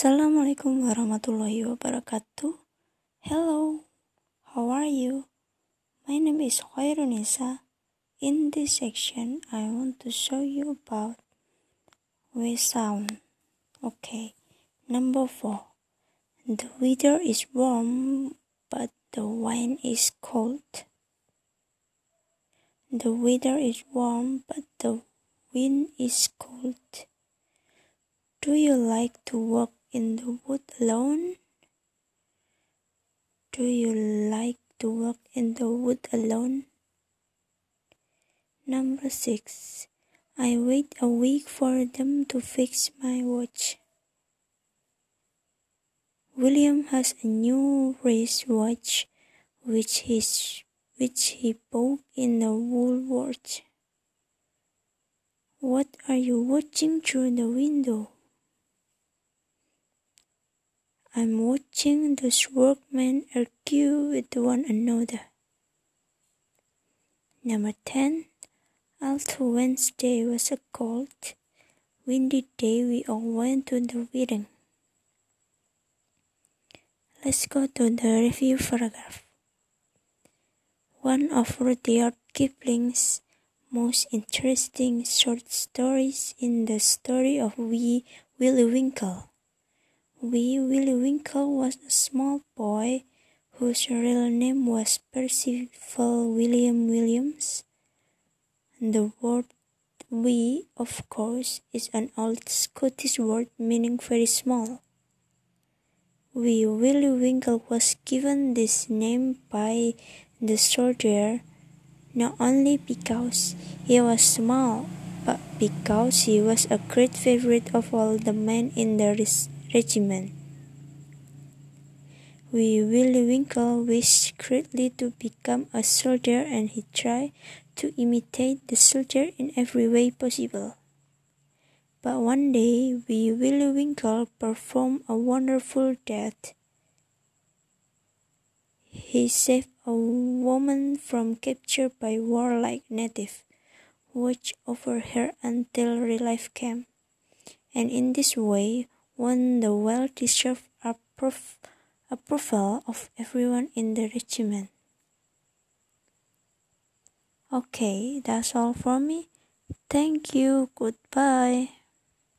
Assalamualaikum warahmatullahi wabarakatuh. Hello, how are you? My name is Khairunisa. In this section, I want to show you about we sound. Okay, number four. The weather is warm, but the wine is cold. The weather is warm, but the wind is cold. Do you like to walk in the wood alone? Do you like to walk in the wood alone? Number six. I wait a week for them to fix my watch. William has a new wristwatch which his which he bought in the Woolworth. What are you watching through the window? I'm watching those workmen argue with one another. Number 10. Although Wednesday was a cold, windy day, we all went to the wedding. Let's go to the review paragraph. One of Rudyard Kipling's most interesting short stories in the story of Wee Willie Winkie. Wee Willie Winkie was a small boy whose real name was Percival William Williams. And the word wee, of course, is an old Scottish word meaning very small. Wee Willie Winkie was given this name by the soldier not only because he was small, but because he was a great favorite of all the men in the regiment. Wee Willie Winkie wished greatly to become a soldier and he tried to imitate the soldier in every way possible. But one day, Wee Willie Winkie performed a wonderful deed. He saved a woman from capture by warlike native, watched over her until relief came, and in this way won the well-deserved approval of everyone in the regiment. Okay, that's all from me. Thank you. Goodbye.